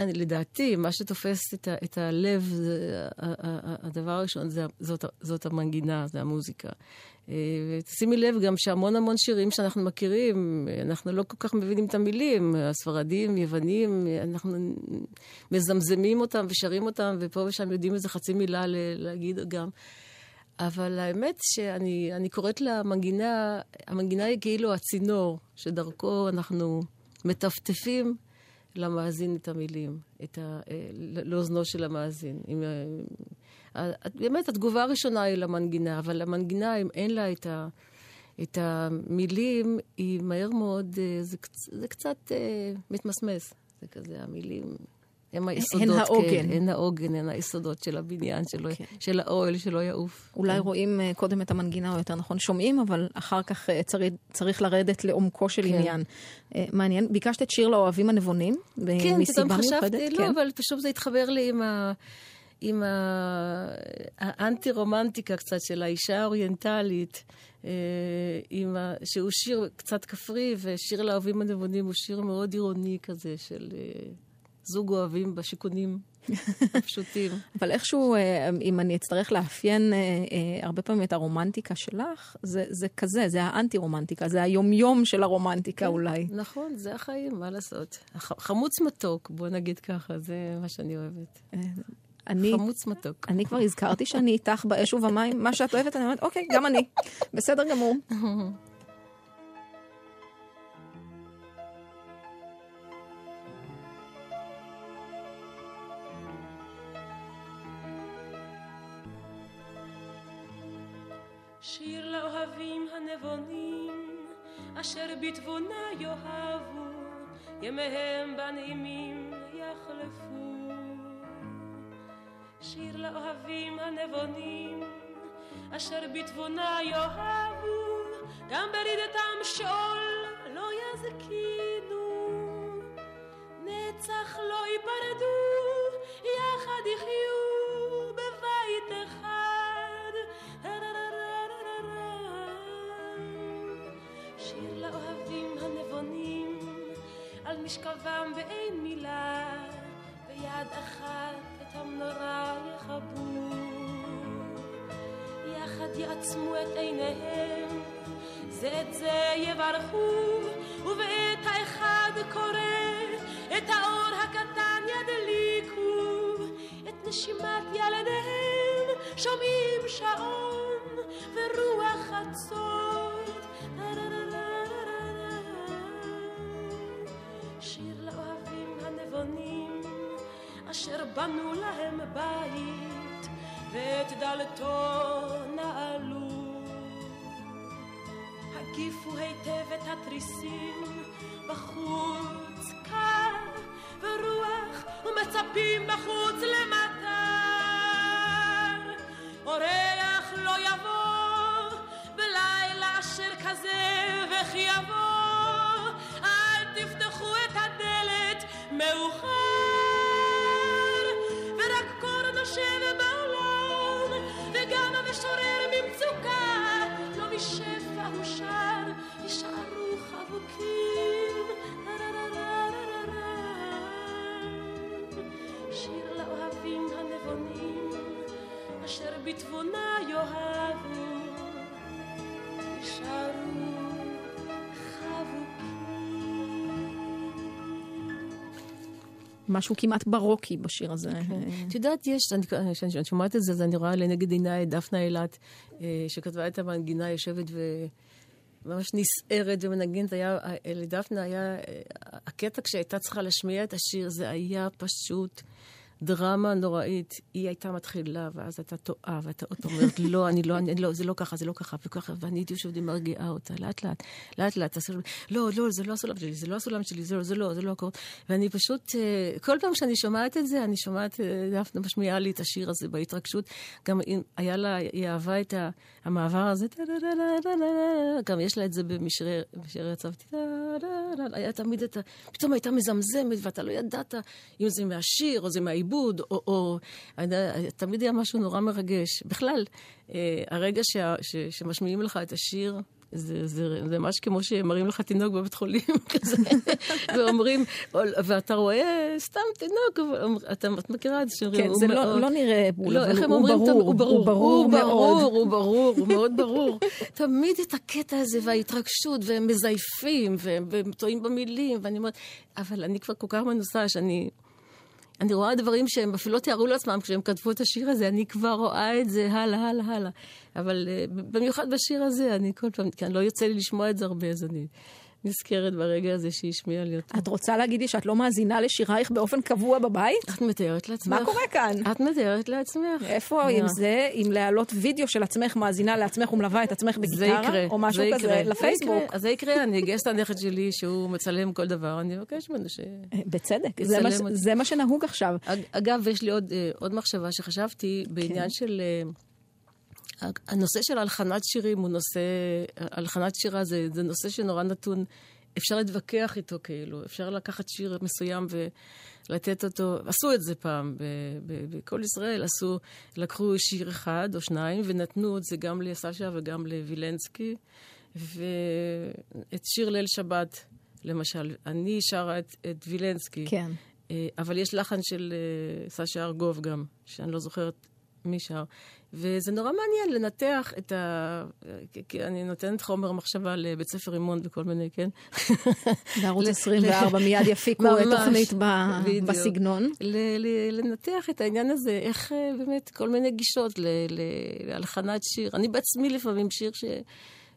אני, לדעתי, מה שתופס את, ה, את הלב, זה, ה- ה- ה- הדבר הראשון, זה, זאת, זאת המנגינה, זה המוזיקה. אה, ותשימי לב גם שהמון המון שירים שאנחנו מכירים, אנחנו לא כל כך מבינים את המילים, הספרדים, יוונים, אנחנו מזמזמים אותם ושרים אותם, ופה ושם יודעים איזה חצי מילה להגיד גם. אבל האמת שאני אני קוראת למנגינה, המנגינה היא כאילו הצינור, שדרכו אנחנו מטפטפים למאזין את המילים, את ה, אה, לאוזנו של המאזין. עם, אה, באמת, התגובה הראשונה היא למנגינה, אבל המנגינה, אם אין לה את, ה, את המילים, היא מהר מאוד, אה, זה, זה קצת אה, מתמסמס. זה כזה, המילים... הם היסודות, העוגן. כן, הן העוגן, הן היסודות של הבניין, שלא, כן. של האוהל, שלא יעוף. אולי כן. רואים אה, קודם את המנגינה, או יותר נכון שומעים, אבל אחר כך אה, צריך, צריך לרדת לעומקו של כן. עניין. אה, מעניין, ביקשת את שיר לאוהבים הנבונים? כן, פתאום מיוחדת? חשבתי, לא, כן. אבל פשוט זה התחבר לי עם, ה, עם ה, האנטי-רומנטיקה קצת של האישה האוריינטלית, עם ה, שהוא שיר קצת כפרי, ושיר לאוהבים הנבונים הוא שיר מאוד עירוני כזה, של זוג אוהבים בשיכונים הפשוטים. אבל איכשהו, אה, אם אני אצטרך לאפיין אה, אה, הרבה פעמים את הרומנטיקה שלך, זה, זה כזה, זה האנטי-רומנטיקה, זה היומיום של הרומנטיקה אולי. נכון, זה החיים, מה לעשות. חמוץ מתוק, בוא נגיד ככה, זה מה שאני אוהבת. אני, חמוץ מתוק. אני כבר הזכרתי שאני איתך באש ובמים, מה שאת אוהבת, אני אומרת, אוקיי, גם אני. בסדר גמור. שיר לאוהבים הנבונים, אשר בתבונה יאהבו, ימיהם בנעימים יחלפו. שיר לאוהבים הנבונים, אשר בתבונה יאהבו, גם ברידתם שאול לא יזקינו. נצח לא ייפרדו, יחד יחיו משכבם באין מילה, ביד אחת את המנורה יכבו. יחד יעצמו את עיניהם, זה את זה יברכו, ובעת האחד קורא, את האור הקטן ידליקו, את נשימת ילדיהם שומעים שעון ורוח חצות. הנבונים, אשר בנו להם בית, ואת דלתו נעלו. הגיפו היטב את התריסים, בחוץ קר ורוח, ומצפים בחוץ למטר. אורח לא יבוא בלילה אשר כזה, וכי יבוא, מאוחר, ורק קור נושב בעולם, וגם המשורר ממצוקה, לא משפע הוא שר, יישארו חבוקים. שיר לאוהבים הנבונים, אשר בתבונה יאהבו, משהו כמעט ברוקי בשיר הזה. את יודעת, יש, אני- כשאני שומעת את זה, אז אני רואה לנגד עיניי את דפנה אילת, אה, שכתבה את המנגינה, יושבת וממש נסערת ומנגנת. היה, אה, לדפנה היה, אה, הקטע כשהייתה צריכה להשמיע את השיר, זה היה פשוט דרמה נוראית. היא הייתה מתחילה, ואז הייתה טועה, ואתה עוד אומרת, לא, אני לא, אני לא, זה לא ככה, זה לא ככה, וככה, ואני הייתי יושבת ומרגיעה אותה, לאט לאט, לאט לאט, לא, לא, זה לא הסולם שלי, זה לא הסולם שלי, זה לא, זה לא, זה לא הכל. ואני פשוט, אה, כל פעם שאני שומעת את זה, אני שומעת, אה, דפנה משמיעה לי את השיר הזה בהתרגשות. גם היה לה, היא אהבה את המעבר הזה, גם יש לה את זה בשירי הצבתי, היה תמיד את ה... פתאום הייתה מזמזמת, ואתה לא ידעת אם זה מהשיר או זה מהעיבוד, או... או תמיד היה משהו נורא מרגש. בכלל, אה, הרגע שה, ש, שמשמיעים לך את השיר, זה, זה, זה ממש כמו שמראים לך תינוק בבית חולים כזה, ואומרים, ואתה רואה סתם תינוק, אתה, את מכירה את זה כן, זה לא, לא נראה בול, לא, אבל הוא, הוא ברור, הוא ברור, הוא ברור הוא מאוד. ברור, הוא ברור, הוא מאוד ברור. תמיד את הקטע הזה וההתרגשות, והם מזייפים, והם והם טועים במילים, ואני אומרת, אבל אני כבר כל כך מנוסה שאני... אני רואה דברים שהם אפילו לא תיארו לעצמם כשהם כתבו את השיר הזה, אני כבר רואה את זה הלאה, הלאה, הלאה. אבל uh, במיוחד בשיר הזה, אני כל פעם, כי אני לא יוצא לי לשמוע את זה הרבה, אז אני נזכרת ברגע הזה שהיא השמיעה לי אותו. את רוצה להגיד לי שאת לא מאזינה לשירייך באופן קבוע בבית? את מתארת לעצמך. מה קורה כאן? את מתארת לעצמך. איפה עם זה, עם להעלות וידאו של עצמך, מאזינה לעצמך ומלווה את עצמך בגיטרה, או משהו זה כזה. לפייסבוק? זה יקרה, אני אגייס את הנכד שלי שהוא מצלם כל דבר, אני אבקש ממנו ש... אה, בצדק, זה מה, שנהוג עכשיו. אג- אגב, יש לי עוד, אה, עוד מחשבה שחשבתי בעניין של... הנושא של הלחנת שירים הוא נושא... הלחנת שירה זה, זה נושא שנורא נתון. אפשר להתווכח איתו כאילו, אפשר לקחת שיר מסוים ולתת אותו, עשו את זה פעם, בכל ישראל עשו, לקחו שיר אחד או שניים ונתנו את זה גם לסשה וגם לווילנסקי, ואת שיר ליל שבת, למשל, אני שרה את, את וילנסקי, כן. אה, אבל יש לחן של אה, סשה ארגוב גם, שאני לא זוכרת מי שר. וזה נורא מעניין לנתח את ה... כי- אני נותנת חומר מחשבה לבית ספר רימון וכל מיני, כן? בערוץ ל- 24 מיד יפיקו תוכנית ב-. בסגנון. ל- ל- לנתח את העניין הזה, איך אה, באמת כל מיני גישות ל- ל- להלחנת שיר. אני בעצמי לפעמים שיר ש...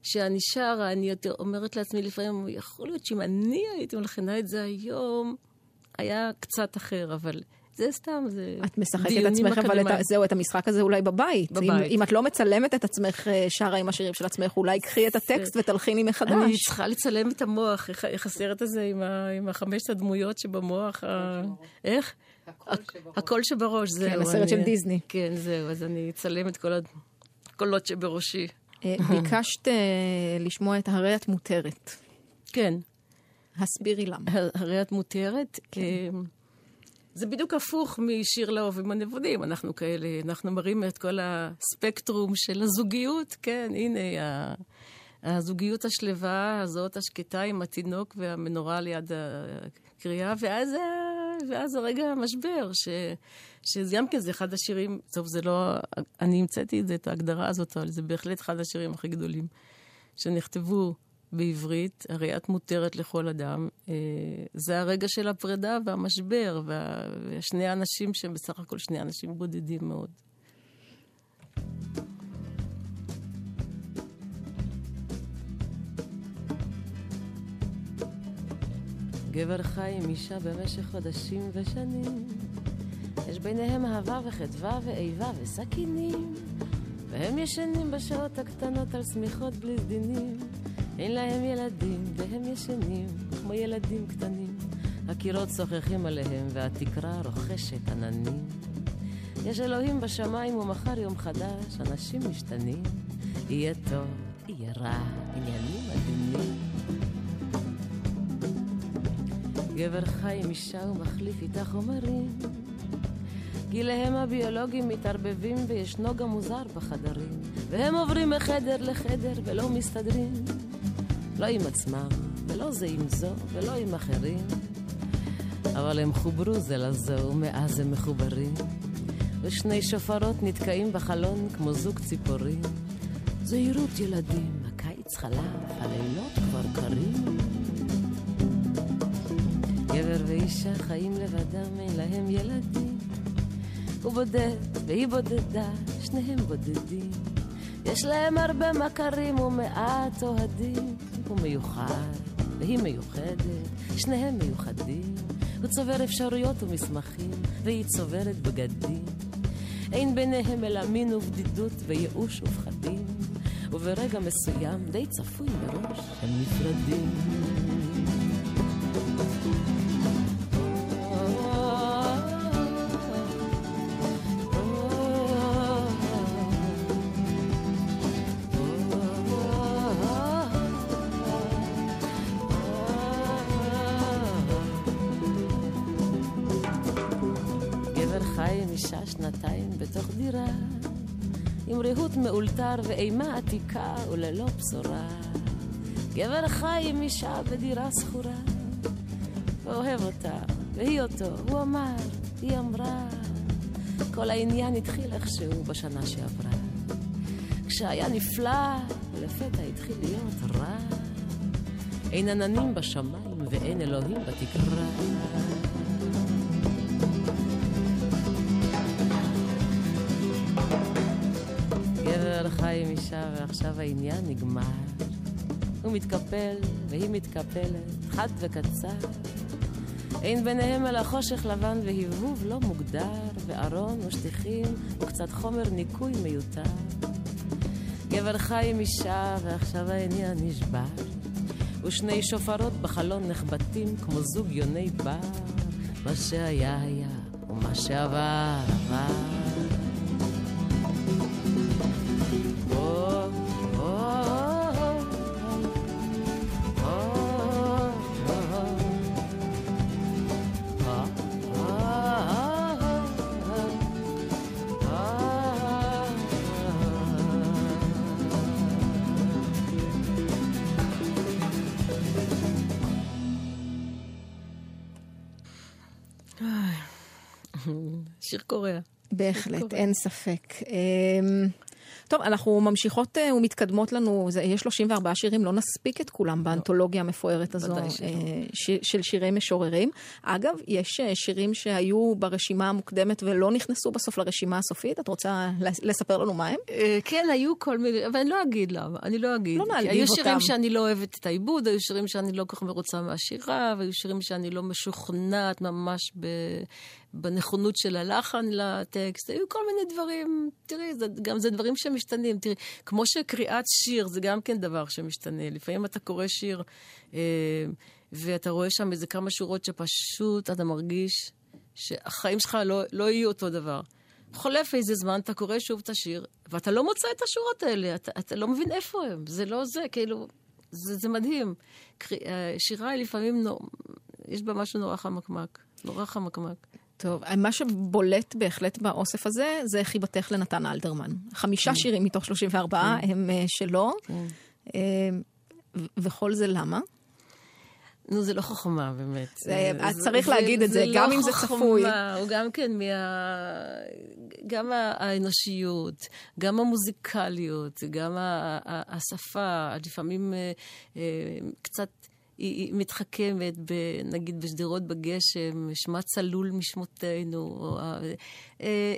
שאני שרה, אני יותר אומרת לעצמי לפעמים, יכול להיות שאם אני הייתי מלחינה את זה היום, היה קצת אחר, אבל זה סתם, זה את משחקת את עצמך, אבל את. זהו, את המשחק הזה אולי בבית. בבית. אם, אם את לא מצלמת את עצמך אה, שרה עם השירים של עצמך, אולי קחי את הטקסט ותלחיני מחדש. אני צריכה לצלם את המוח, איך, איך הסרט הזה עם, ה, עם החמשת הדמויות שבמוח. ה... איך? הקול שבראש, זהו. כן, הסרט אני- של דיסני. כן, זהו, אז אני אצלם את כל הקולות שבראשי. אה, ביקשת אה, לשמוע את הרי את מותרת. כן, הסבירי למה. הרי את מותרת. אמ, זה בדיוק הפוך משיר לאהובים הנבונים. אנחנו כאלה, אנחנו מראים את כל הספקטרום של הזוגיות. כן, הנה, הזוגיות השלווה הזאת, השקטה עם התינוק והמנורה ליד הקריאה, ואז, ואז הרגע המשבר, ש, שזה גם כן, זה אחד השירים, טוב, זה לא, אני המצאתי את זה, את ההגדרה הזאת, אבל זה בהחלט אחד השירים הכי גדולים שנכתבו בעברית, הרי את מותרת לכל אדם. אה, זה הרגע של הפרידה והמשבר, וה- ושני האנשים שהם בסך הכל שני אנשים בודדים מאוד. גבר חי עם אישה במשך חודשים ושנים. יש ביניהם אהבה וחדווה ואיבה וסכינים. והם ישנים בשעות הקטנות על שמיכות בלי סדינים. אין להם ילדים והם ישנים כמו ילדים קטנים. הקירות צוחחים עליהם והתקרה רוכשת עננים. יש אלוהים בשמיים ומחר יום חדש, אנשים משתנים. יהיה טוב, יהיה רע, עניינים עדינים. גבר חי עם אישה ומחליף איתה חומרים. גיליהם הביולוגיים מתערבבים וישנו גם מוזר בחדרים. והם עוברים מחדר לחדר ולא מסתדרים. לא עם עצמם, ולא זה עם זו, ולא עם אחרים. אבל הם חוברו זה לזו, ומאז הם מחוברים. ושני שופרות נתקעים בחלון כמו זוג ציפורים. זהירות ילדים, הקיץ חלף, הלילות כבר קרים. גבר ואישה חיים לבדם, אין להם ילדים. הוא בודד והיא בודדה, שניהם בודדים. יש להם הרבה מכרים ומעט אוהדים. הוא מיוחד והיא מיוחדת, שניהם מיוחדים. הוא צובר אפשרויות ומסמכים, והיא צוברת בגדים. אין ביניהם אלא מין ובדידות וייאוש ופחדים, וברגע מסוים, די צפוי מראש, הם נפרדים. שנתיים בתוך דירה, עם ריהוט מאולתר ואימה עתיקה וללא בשורה. גבר חי עם אישה בדירה שכורה, ואוהב אותה, והיא אותו, הוא אמר, היא אמרה. כל העניין התחיל איכשהו בשנה שעברה. כשהיה נפלא, ולפתע התחיל להיות רע. אין עננים בשמיים ואין אלוהים בתקרה. חי עם אישה ועכשיו העניין נגמר. הוא מתקפל והיא מתקפלת, חד וקצר. אין ביניהם אלא חושך לבן והבהוב לא מוגדר, וארון ושטיחים וקצת חומר ניקוי מיותר. גבר חי עם אישה ועכשיו העניין נשבר. ושני שופרות בחלון נחבטים כמו זוג יוני בר. מה שהיה היה ומה שעבר עבר. בהחלט, אין ספק. אמ, טוב, אנחנו ממשיכות אה, ומתקדמות לנו, זה, יש 34 שירים, לא נספיק את כולם באנתולוגיה המפוארת הזו. אה, ש, של שירי משוררים. אגב, יש אה, שירים שהיו ברשימה המוקדמת ולא נכנסו בסוף לרשימה הסופית, את רוצה לס- לספר לנו מה הם? כן, היו כל מיני, אבל אני לא אגיד למה, אני לא אגיד. לא כי נעליב היו שירים אותם. שאני לא אוהבת את העיבוד, היו שירים שאני לא כל כך מרוצה מהשירה, והיו שירים שאני לא משוכנעת ממש ב... בנכונות של הלחן לטקסט, היו כל מיני דברים, תראי, זה, גם זה דברים שמשתנים, תראי, כמו שקריאת שיר זה גם כן דבר שמשתנה. לפעמים אתה קורא שיר אה, ואתה רואה שם איזה כמה שורות שפשוט אתה מרגיש שהחיים שלך לא, לא יהיו אותו דבר. חולף איזה זמן, אתה קורא שוב את השיר, ואתה לא מוצא את השורות האלה, אתה, אתה לא מבין איפה הם, זה לא זה, כאילו, זה, זה מדהים. אה, שירה היא לפעמים, נו, יש בה משהו נורא חמקמק, נורא חמקמק. טוב, מה שבולט בהחלט באוסף הזה, זה חיבתך לנתן אלתרמן. חמישה שירים מתוך 34 הם אה, שלו, אה, ו- וכל זה למה? נו, זה לא חוכמה, באמת. זה- אז צריך להגיד את זה, גם אם זה צפוי. לא חוכמה, הוא גם כן מה... גם האנושיות, גם המוזיקליות, גם השפה, לפעמים אה, אה, קצת... היא, היא מתחכמת, ב, נגיד בשדרות בגשם, שמה צלול משמותינו. או, ה- אה,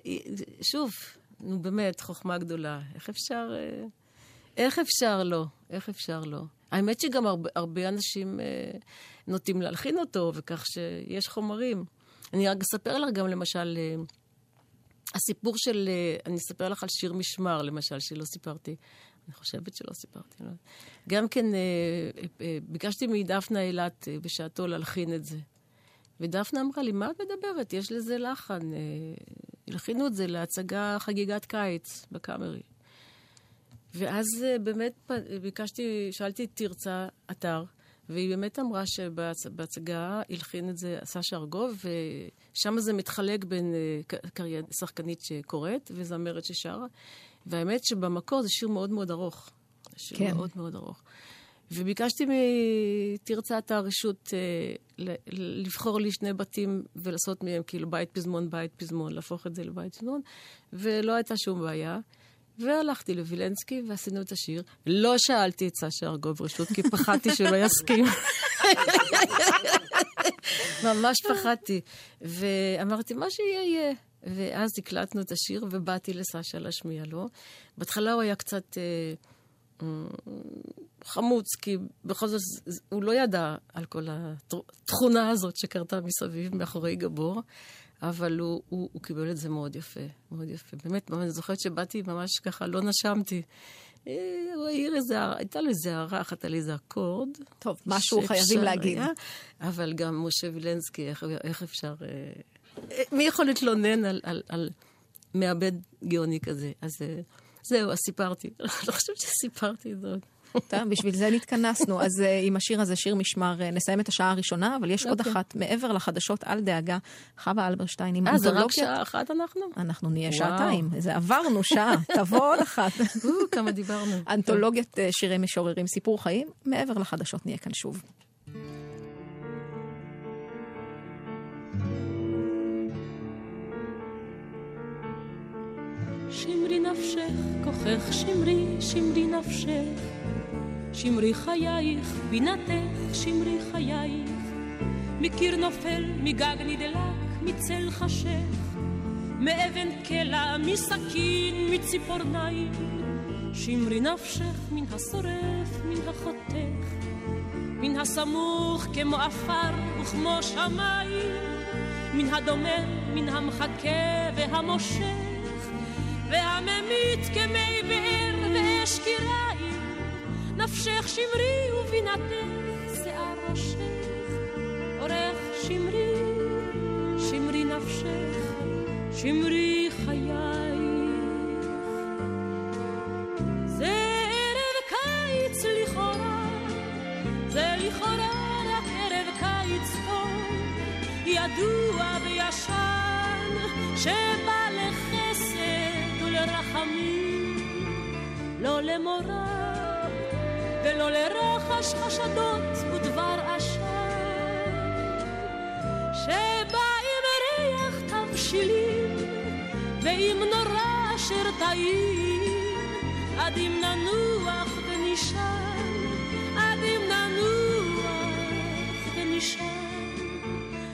שוב, נו באמת, חוכמה גדולה. איך אפשר... אה, איך אפשר לא? איך אפשר לא? האמת שגם הרבה, הרבה אנשים אה, נוטים להלחין אותו, וכך שיש חומרים. אני רק אספר לך גם, למשל, אה, הסיפור של... אה, אני אספר לך על שיר משמר, למשל, שלא סיפרתי. אני חושבת שלא סיפרתי. לא. גם כן, אה, אה, אה, ביקשתי מדפנה אילת בשעתו להלחין את זה. ודפנה אמרה לי, מה את מדברת? יש לזה לחן. הלחינו את זה להצגה חגיגת קיץ בקאמרי. ואז באמת ביקשתי, שאלתי את תרצה אתר, והיא באמת אמרה שבהצגה הלחין את זה סשה ארגוב, ושם זה מתחלק בין שחקנית שקוראת וזמרת ששרה. והאמת שבמקור זה שיר מאוד מאוד ארוך. שיר כן. מאוד מאוד ארוך. וביקשתי מתרצה את הרשות אה, לבחור לי שני בתים ולעשות מהם כאילו בית פזמון, בית פזמון, להפוך את זה לבית פזמון, ולא הייתה שום בעיה. והלכתי לווילנסקי ועשינו את השיר. לא שאלתי את סשה ארגוב רשות, כי פחדתי שהוא לא יסכים. ממש פחדתי. ואמרתי, מה שיהיה, יהיה. ואז הקלטנו את השיר ובאתי לסשה להשמיע לו. בהתחלה הוא היה קצת... אה, חמוץ, כי בכל זאת הוא לא ידע על כל התכונה הזאת שקרתה מסביב, מאחורי גבור, אבל הוא, הוא, הוא קיבל את זה מאוד יפה, מאוד יפה. באמת, אני זוכרת שבאתי ממש ככה, לא נשמתי. אה, הוא העיר איזה, הייתה לו איזה הערה אחת על איזה אקורד. טוב, משהו חייבים להגיד. היה, אבל גם משה וילנסקי, איך, איך אפשר... אה, אה, מי יכול להתלונן על, על, על מעבד גאוני כזה? אז זהו, אז סיפרתי. לא חושבת שסיפרתי זאת. טוב, בשביל זה נתכנסנו. אז uh, עם השיר הזה, שיר משמר, uh, נסיים את השעה הראשונה, אבל יש. עוד אוקיי. אחת, מעבר לחדשות, אל דאגה, חווה אלברשטיין עם אנתולוגיה. אה, זה רק שעה אחת אנחנו? אנחנו נהיה. שעתיים. זה עברנו שעה, תבוא עוד אחת. כמה דיברנו. אנתולוגיית שירי משוררים, סיפור חיים, מעבר לחדשות נהיה כאן שוב. שמרי נפשך, כוחך שמרי, שמרי נפשך. שמרי חייך, בינתך, שמרי חייך. מקיר נופל, מגג נדלק, מצל חשך. מאבן קלע, מסכין, מציפורניים. שמרי נפשך מן השורף, מן החותך. מן הסמוך כמו עפר וכמו שמיים. מן הדומם, מן המחכה והמושך. והממית כמי באר ואש קיריים, נפשך שמרי ובינתך שיער ראשך, אורך שמרי, שמרי נפשך, שמרי חייך. זה ערב קיץ לכאורה, זה לכאורה רק ערב קיץ טוב, ידוע וישן, שבא לרחמים, לא למורא ולא לרחש חשדות ודבר עשן, שבא עם ריח תבשילים ועם נורא אשר טעים, עד אם ננוח ונשען, עד אם ננוח ונשען,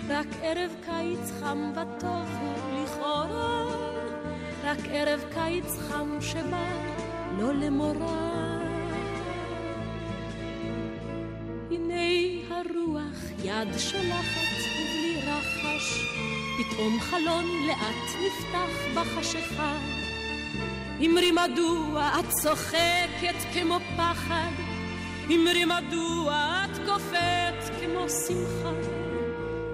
רק ערב קיץ חם וטוב הוא לכאורה. רק ערב קיץ חם שבא לא למורא. הנה הרוח יד שולחת ובלי רחש, פתאום חלון לאט נפתח בחשיכה. אמרי מדוע את צוחקת כמו פחד, אמרי מדוע את קופאת כמו שמחה,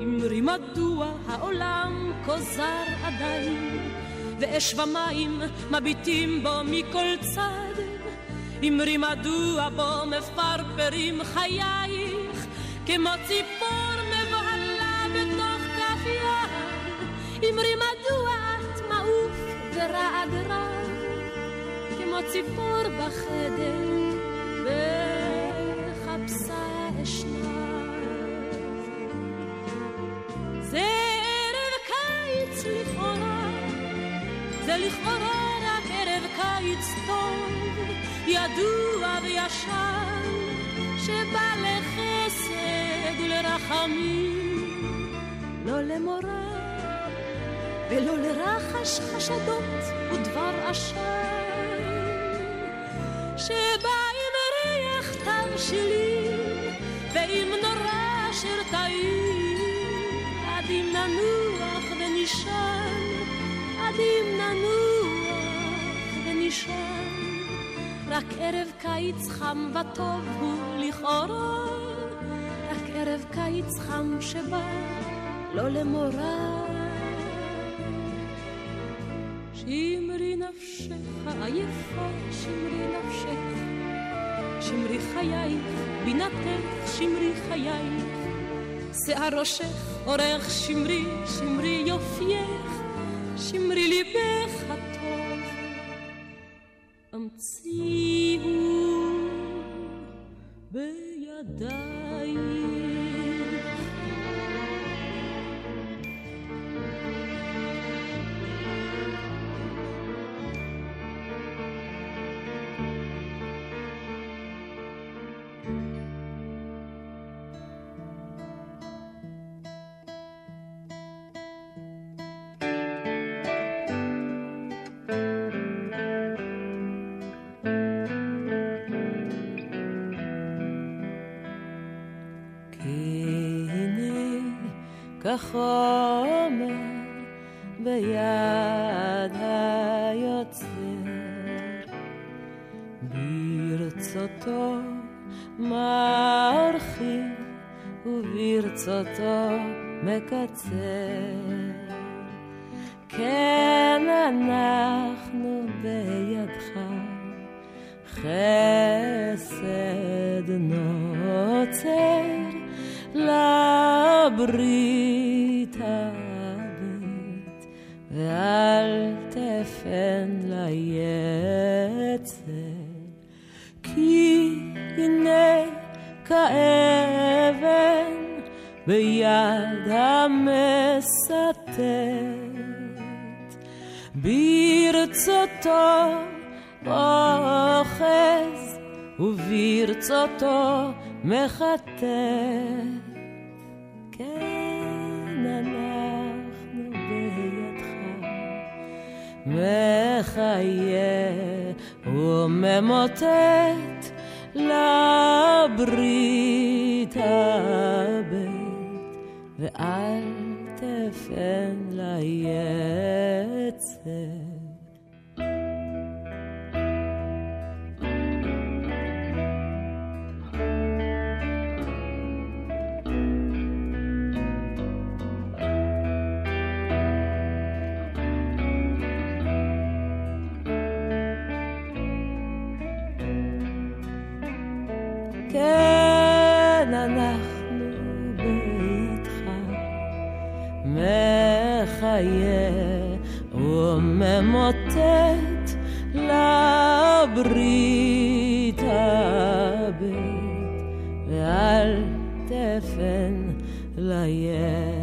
אמרי מדוע העולם כה זר עדיין, ואש ומים מביטים בו מכל צד. אמרי מדוע בו מפרפרים חייך, כמו ציפור מבוהלה בתוך כף יד. אמרי מדוע את מעוף ורעד רב, כמו ציפור בחדר, וחפשה אשנב. זה לכאורה רק ערב קיץ טוב, ידוע וישן, שבא לחסד ולרחמים, לא למורא ולא לרחש חשדות ודבר עשן, שבא עם ריח תבשילים ועם נורא אשר טעים, עד אם ננוח ילדים ננוח ונשען, רק ערב קיץ חם וטוב הוא לכאורה, רק ערב קיץ חם שבא לא. שמרי נפשך עייפה, שמרי נפשך, שמרי חייך, בינתך, שמרי חייך, שיער ראשך, אורך שמרי, שמרי יופייך. שמרי ליבך הטוב, המציאו בידיים. כחומר ביד היוצר. ברצותו מרחיב וברצותו מקצר. כן אנחנו בידך, חסד נוצר לברית תפן ליצר, כי הנה כאבן ביד המסתר. ברצותו אוחז וברצותו מחטט. מחיה וממוטט לברית הבית, ואל תפן ליצר. ממוטט לברית הבית, ואל תפן ליצר.